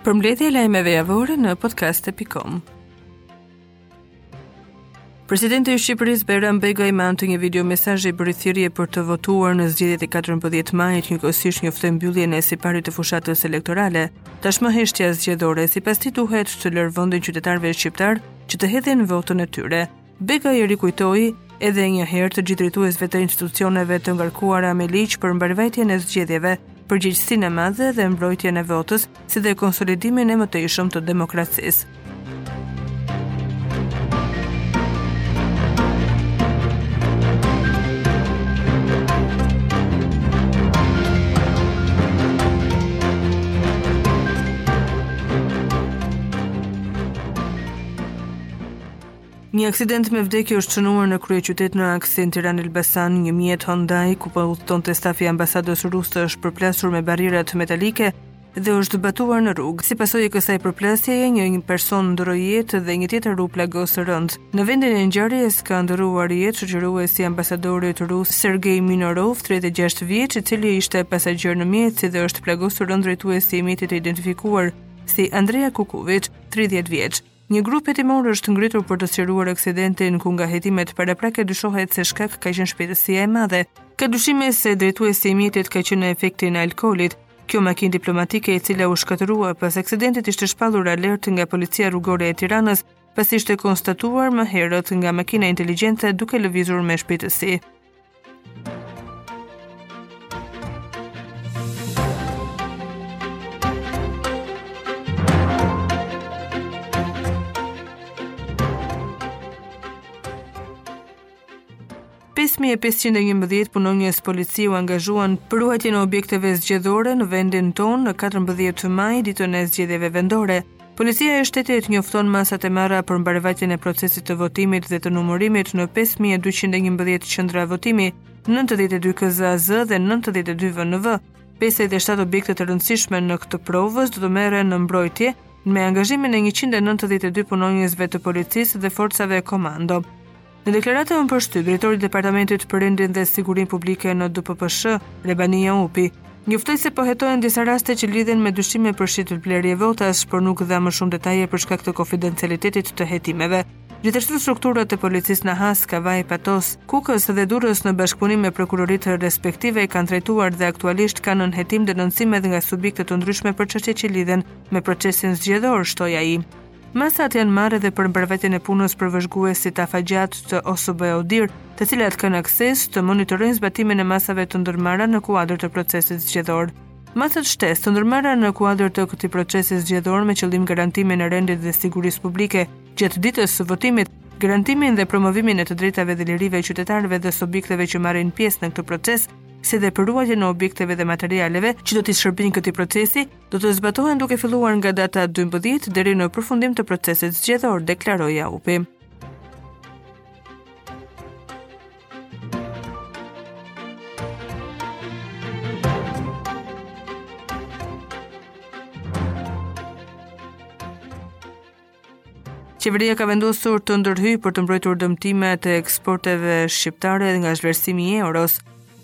Përmbledhje e lajmeve javore në podcast.com Presidenti i Shqipërisë Bajram Begaj me anë të një video mesazhi bëri thirrje për të votuar në zgjedhjet e 14 majit, njëkohësisht njoftoi mbylljen e siparit të fushatës elektorale. Tashmë heshtja zgjedhore sipas tij duhet t'u lërë vendin qytetarëve shqiptarë që të hedhin votën e tyre. Begaj i rikujtoi edhe një herë të gjithë drejtuesve të institucioneve të ngarkuara me ligj për mbarëvajtjen e zgjedhjeve, përgjegjësinë e madhe dhe mbrojtjen e votës, si dhe konsolidimin e mëtejshëm të demokracisë. Një aksident me vdekje është shënuar në kryeqytet në aksin Tiranë Elbasan, një mjet Hyundai ku po udhëtonte stafi i ambasadës ruse është përplasur me barrierat metalike dhe është zbatuar në rrugë. Si pasojë e kësaj përplasjeje, një person ndërroi jetë dhe një tjetër u plagos rëndë. Në vendin e ngjarjes ka ndërruar jetë shoqëruesi i ambasadorit rus Sergei Minorov, 36 vjeç, i cili ishte pasagjer në mjet si dhe është plagosur rëndë drejtuesi i mjetit të identifikuar si Andrea Kukovic, 30 vjeç. Një grup hetimor është ngritur për të sqaruar aksidentin, ku nga hetimet paraprake dyshohet se shkak ka qenë shpejtësia e madhe. Ka dyshime se drejtuesi i mjetit ka qenë në efektin e alkoolit. Kjo makinë diplomatike e cila u shkatërrua pas aksidentit ishte shpallur alert nga Policia Rrugore e Tiranës, pasi ishte konstatuar më herët nga makina inteligjente duke lëvizur me shpejtësi. 5511 punonjës policie u angazhuan për ruajtjen e objekteve zgjedhore në vendin tonë në 14 maj, ditën e zgjedhjeve vendore. Policia e Shtetit njofton masat e marra për mbarëvajtjen e procesit të votimit dhe të numërimit në 5211 qendra votimi, 92 KZAZ dhe 92 VNV. 57 objekte të rëndësishme në këtë proces do të merren në mbrojtje me angazhimin e 192 punonjësve të policisë dhe forcave komando. Në deklaratën për shtyp, drejtori i Departamentit për Rendin dhe Sigurinë Publike në DPPSH, Rebani Jaupi, njoftoi se po hetohen disa raste që lidhen me dyshime për shitblerje votash, por nuk dha më shumë detaje për shkak të konfidencialitetit të hetimeve. Gjithashtu strukturat e policisë në Has, Kavajë, Patos, Kukës dhe Durrës në bashkëpunim me prokuroritë respektive kanë trajtuar dhe aktualisht kanë nën hetim denoncime nga subjekte të ndryshme për çështje që lidhen me procesin zgjedhor, shtoi ai. Masat janë marrë edhe për mbarëvajtjen e punës për vëzhguesit afatgjatë të OSBE-ODIHR, të cilat kanë akses të monitorojnë zbatimin e masave të ndërmarra në kuadër të procesit zgjedhor. Masat shtesë të ndërmarra në kuadër të këtij procesi zgjedhor me qëllim garantimin e rendit dhe sigurisë publike gjatë ditës së votimit, garantimin dhe promovimin e të drejtave dhe lirive të qytetarëve dhe subjekteve që marrin pjesë në këtë proces, si dhe për ruajtjen e objekteve dhe materialeve që do t'i shërbejnë këtij procesi, do të zbatohen duke filluar nga data 12 deri në përfundim të procesit zgjedhor, deklaroi Aupi. Qeveria ka vendosur të ndërhyjë për të mbrojtur dëmtimet e eksporteve shqiptare nga zhvlerësimi i euros.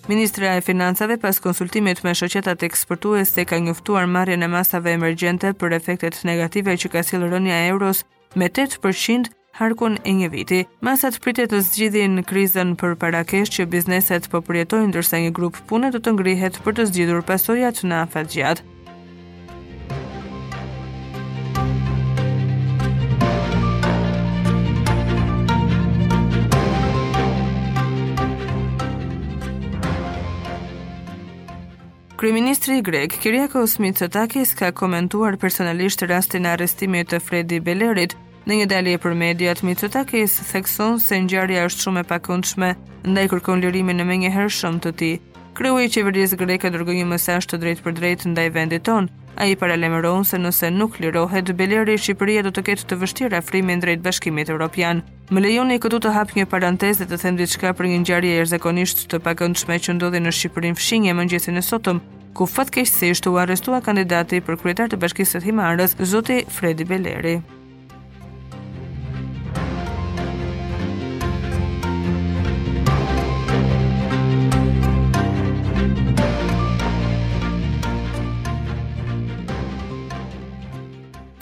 Ministrja e Financave pas konsultimit me shoqatat eksportuese ka njoftuar marrjen e masave emergjente për efektet negative që ka sjellë rënia e euros me 8% harkun e një viti. Masat pritet të zgjidhin krizën për para kesh që bizneset po përjetojnë ndërsa një grup pune do të ngrihet për të zgjidhur pasojat në afatgjatë. Kryeministri grek Kyriakos Mitsotakis ka komentuar personalisht rastin e arrestimit të Fredi Belerit, Në një dalje për mediat, Mitsotakis thekson se ngjarja është shumë e pakëndshme, ndaj kërkon lirimin e menjëhershëm të tij. Kreu i qeverisë greke dërgoi një mesazh të drejtpërdrejtë ndaj vendit tonë. Ai paralajmëron se nëse nuk lirohet Beleri, Shqipëria do të ketë të vështirë afrimin drejt Bashkimit Europian. Më lejoni këtu të hap një parantezë dhe të them diçka për një ngjarje jashtëzakonisht të pakëndshme që ndodhi në Shqipërinë fqinje mëngjesin e sotëm, ku fatkeqësisht u arrestua kandidati për kryetar të bashkisë së Himarës, zoti Fredi Beleri.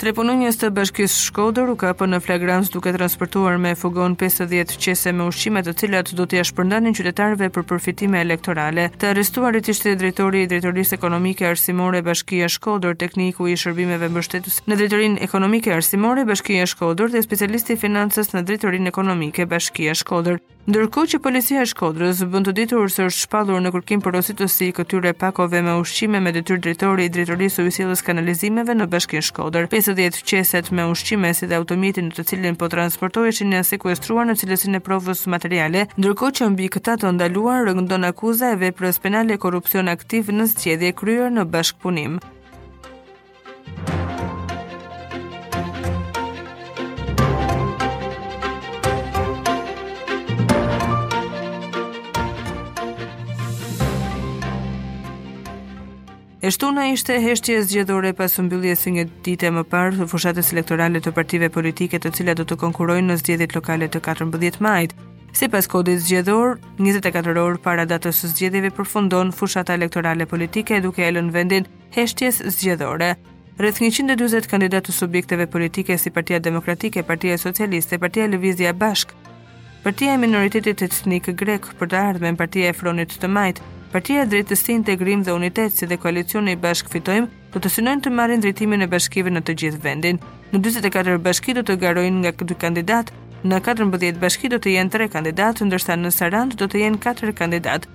Tre punonjës të bashkisë Shkodër u kapën në flagrancë duke transportuar me fugon 50 qese me ushqime të cilat do t'ia shpërndanin qytetarëve për përfitime elektorale. Të arrestuarit ishte drejtori i Drejtorisë Ekonomike Arsimore Bashkia Shkodër, tekniku i shërbimeve mbështetëse në Drejtorinë Ekonomike Arsimore Bashkia Shkodër dhe specialisti i financës në Drejtorinë Ekonomike Bashkia Shkodër. Ndërkohë që policia e Shkodrës bën të ditur se është shpallur në kërkim porositësi i këtyre pakove me ushqime me detyrë drejtori i Drejtorisë së Ujësjellës Kanalizimeve në Bashkinë Shkodër. 50 qeset me ushqime si dhe automjeti në të cilin po transportoheshin janë sekuestruar në cilësinë e provës materiale, ndërkohë që mbi këta të ndaluar rëndon akuza e veprës penale korrupsion aktiv në zgjedhje kryer në bashkëpunim. E shtuna ishte heshtje zgjedhore pas mbylljes së një dite më parë të fushatës elektorale të partive politike të cilat do të konkurrojnë në zgjedhjet lokale të 14 majit. Sipas kodit zgjedhor, 24 orë para datës së zgjedhjeve përfundon fushata elektorale politike duke ia lënë vendin heshtjes zgjedhore. Rreth 140 kandidatë të subjekteve politike si Partia Demokratike, Partia Socialiste, Partia Lëvizja Bashkë, Partia e Minoritetit Etnik Grek për të ardhmen, Partia e Frontit të Majtë, Partia Drejtësi Integrim dhe Unitet si dhe koalicioni Bashkë Fitojmë do të synojnë të marrin drejtimin e bashkive në të gjithë vendin. Në 44 bashki do të garojnë nga dy kandidatë, në 14 bashki do të jenë 3 kandidatë, ndërsa në Sarandë do të jenë 4 kandidatë.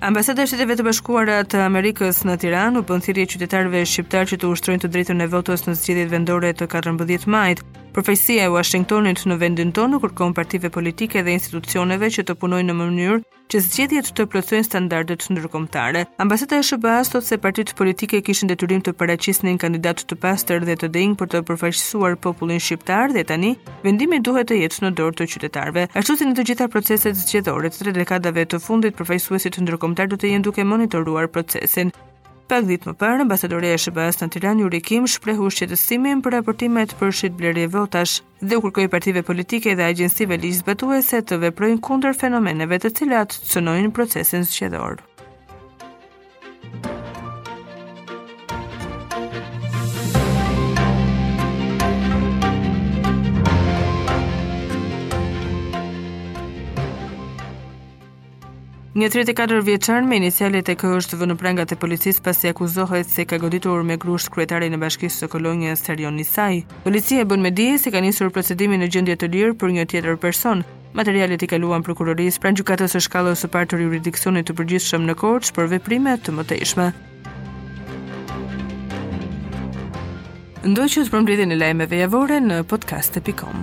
Ambasada e Shteteve të Bashkuara të Amerikës në Tiranë u bën thirrje qytetarëve shqiptarë që të ushtrojnë të drejtën e votës në zgjedhjet vendore të 14 majit. Përfaqësia e Washingtonit në vendin tonë u kërkon partive politike dhe institucioneve që të punojnë në mënyrë që zgjedhjet të plotësojnë standardet ndërkombëtare. Ambasada e SHBA-s thotë se partitë politike kishin detyrim të paraqisnin kandidatë të pastër dhe të denjë për të përfaqësuar popullin shqiptar dhe tani vendimi duhet të jetë në dorë të qytetarëve. Ashtu si në të gjitha proceset zgjedhore të tre dekadave të fundit, përfaqësuesit ndërkombëtarë do të jenë duke monitoruar procesin. Pak ditë më parë, ambasadorja e SHBA-s në Tiranë, Yuri Kim, shprehu shqetësimin për raportimet për shitblerje votash dhe u kërkoi partive politike dhe agjencive ligjzbatuese të veprojnë kundër fenomeneve të cilat cënojnë procesin zgjedhor. Një 34 vjeçar me inicialet E.K. është vënë në prangat e policisë pasi akuzohet se ka goditur me grusht kryetarin e bashkisë së Kolonjës Erion Isaj. Policia bën me dije se ka nisur procedimin në gjendje të lirë për një tjetër person, Materialet i kaluan prokurorisë pranë gjykatës së shkallës së parë të juridiksionit të përgjithshëm në Korçë për veprime të mëtejshme. Ndoqët përmbledhjen e lajmeve javore në podcast.com.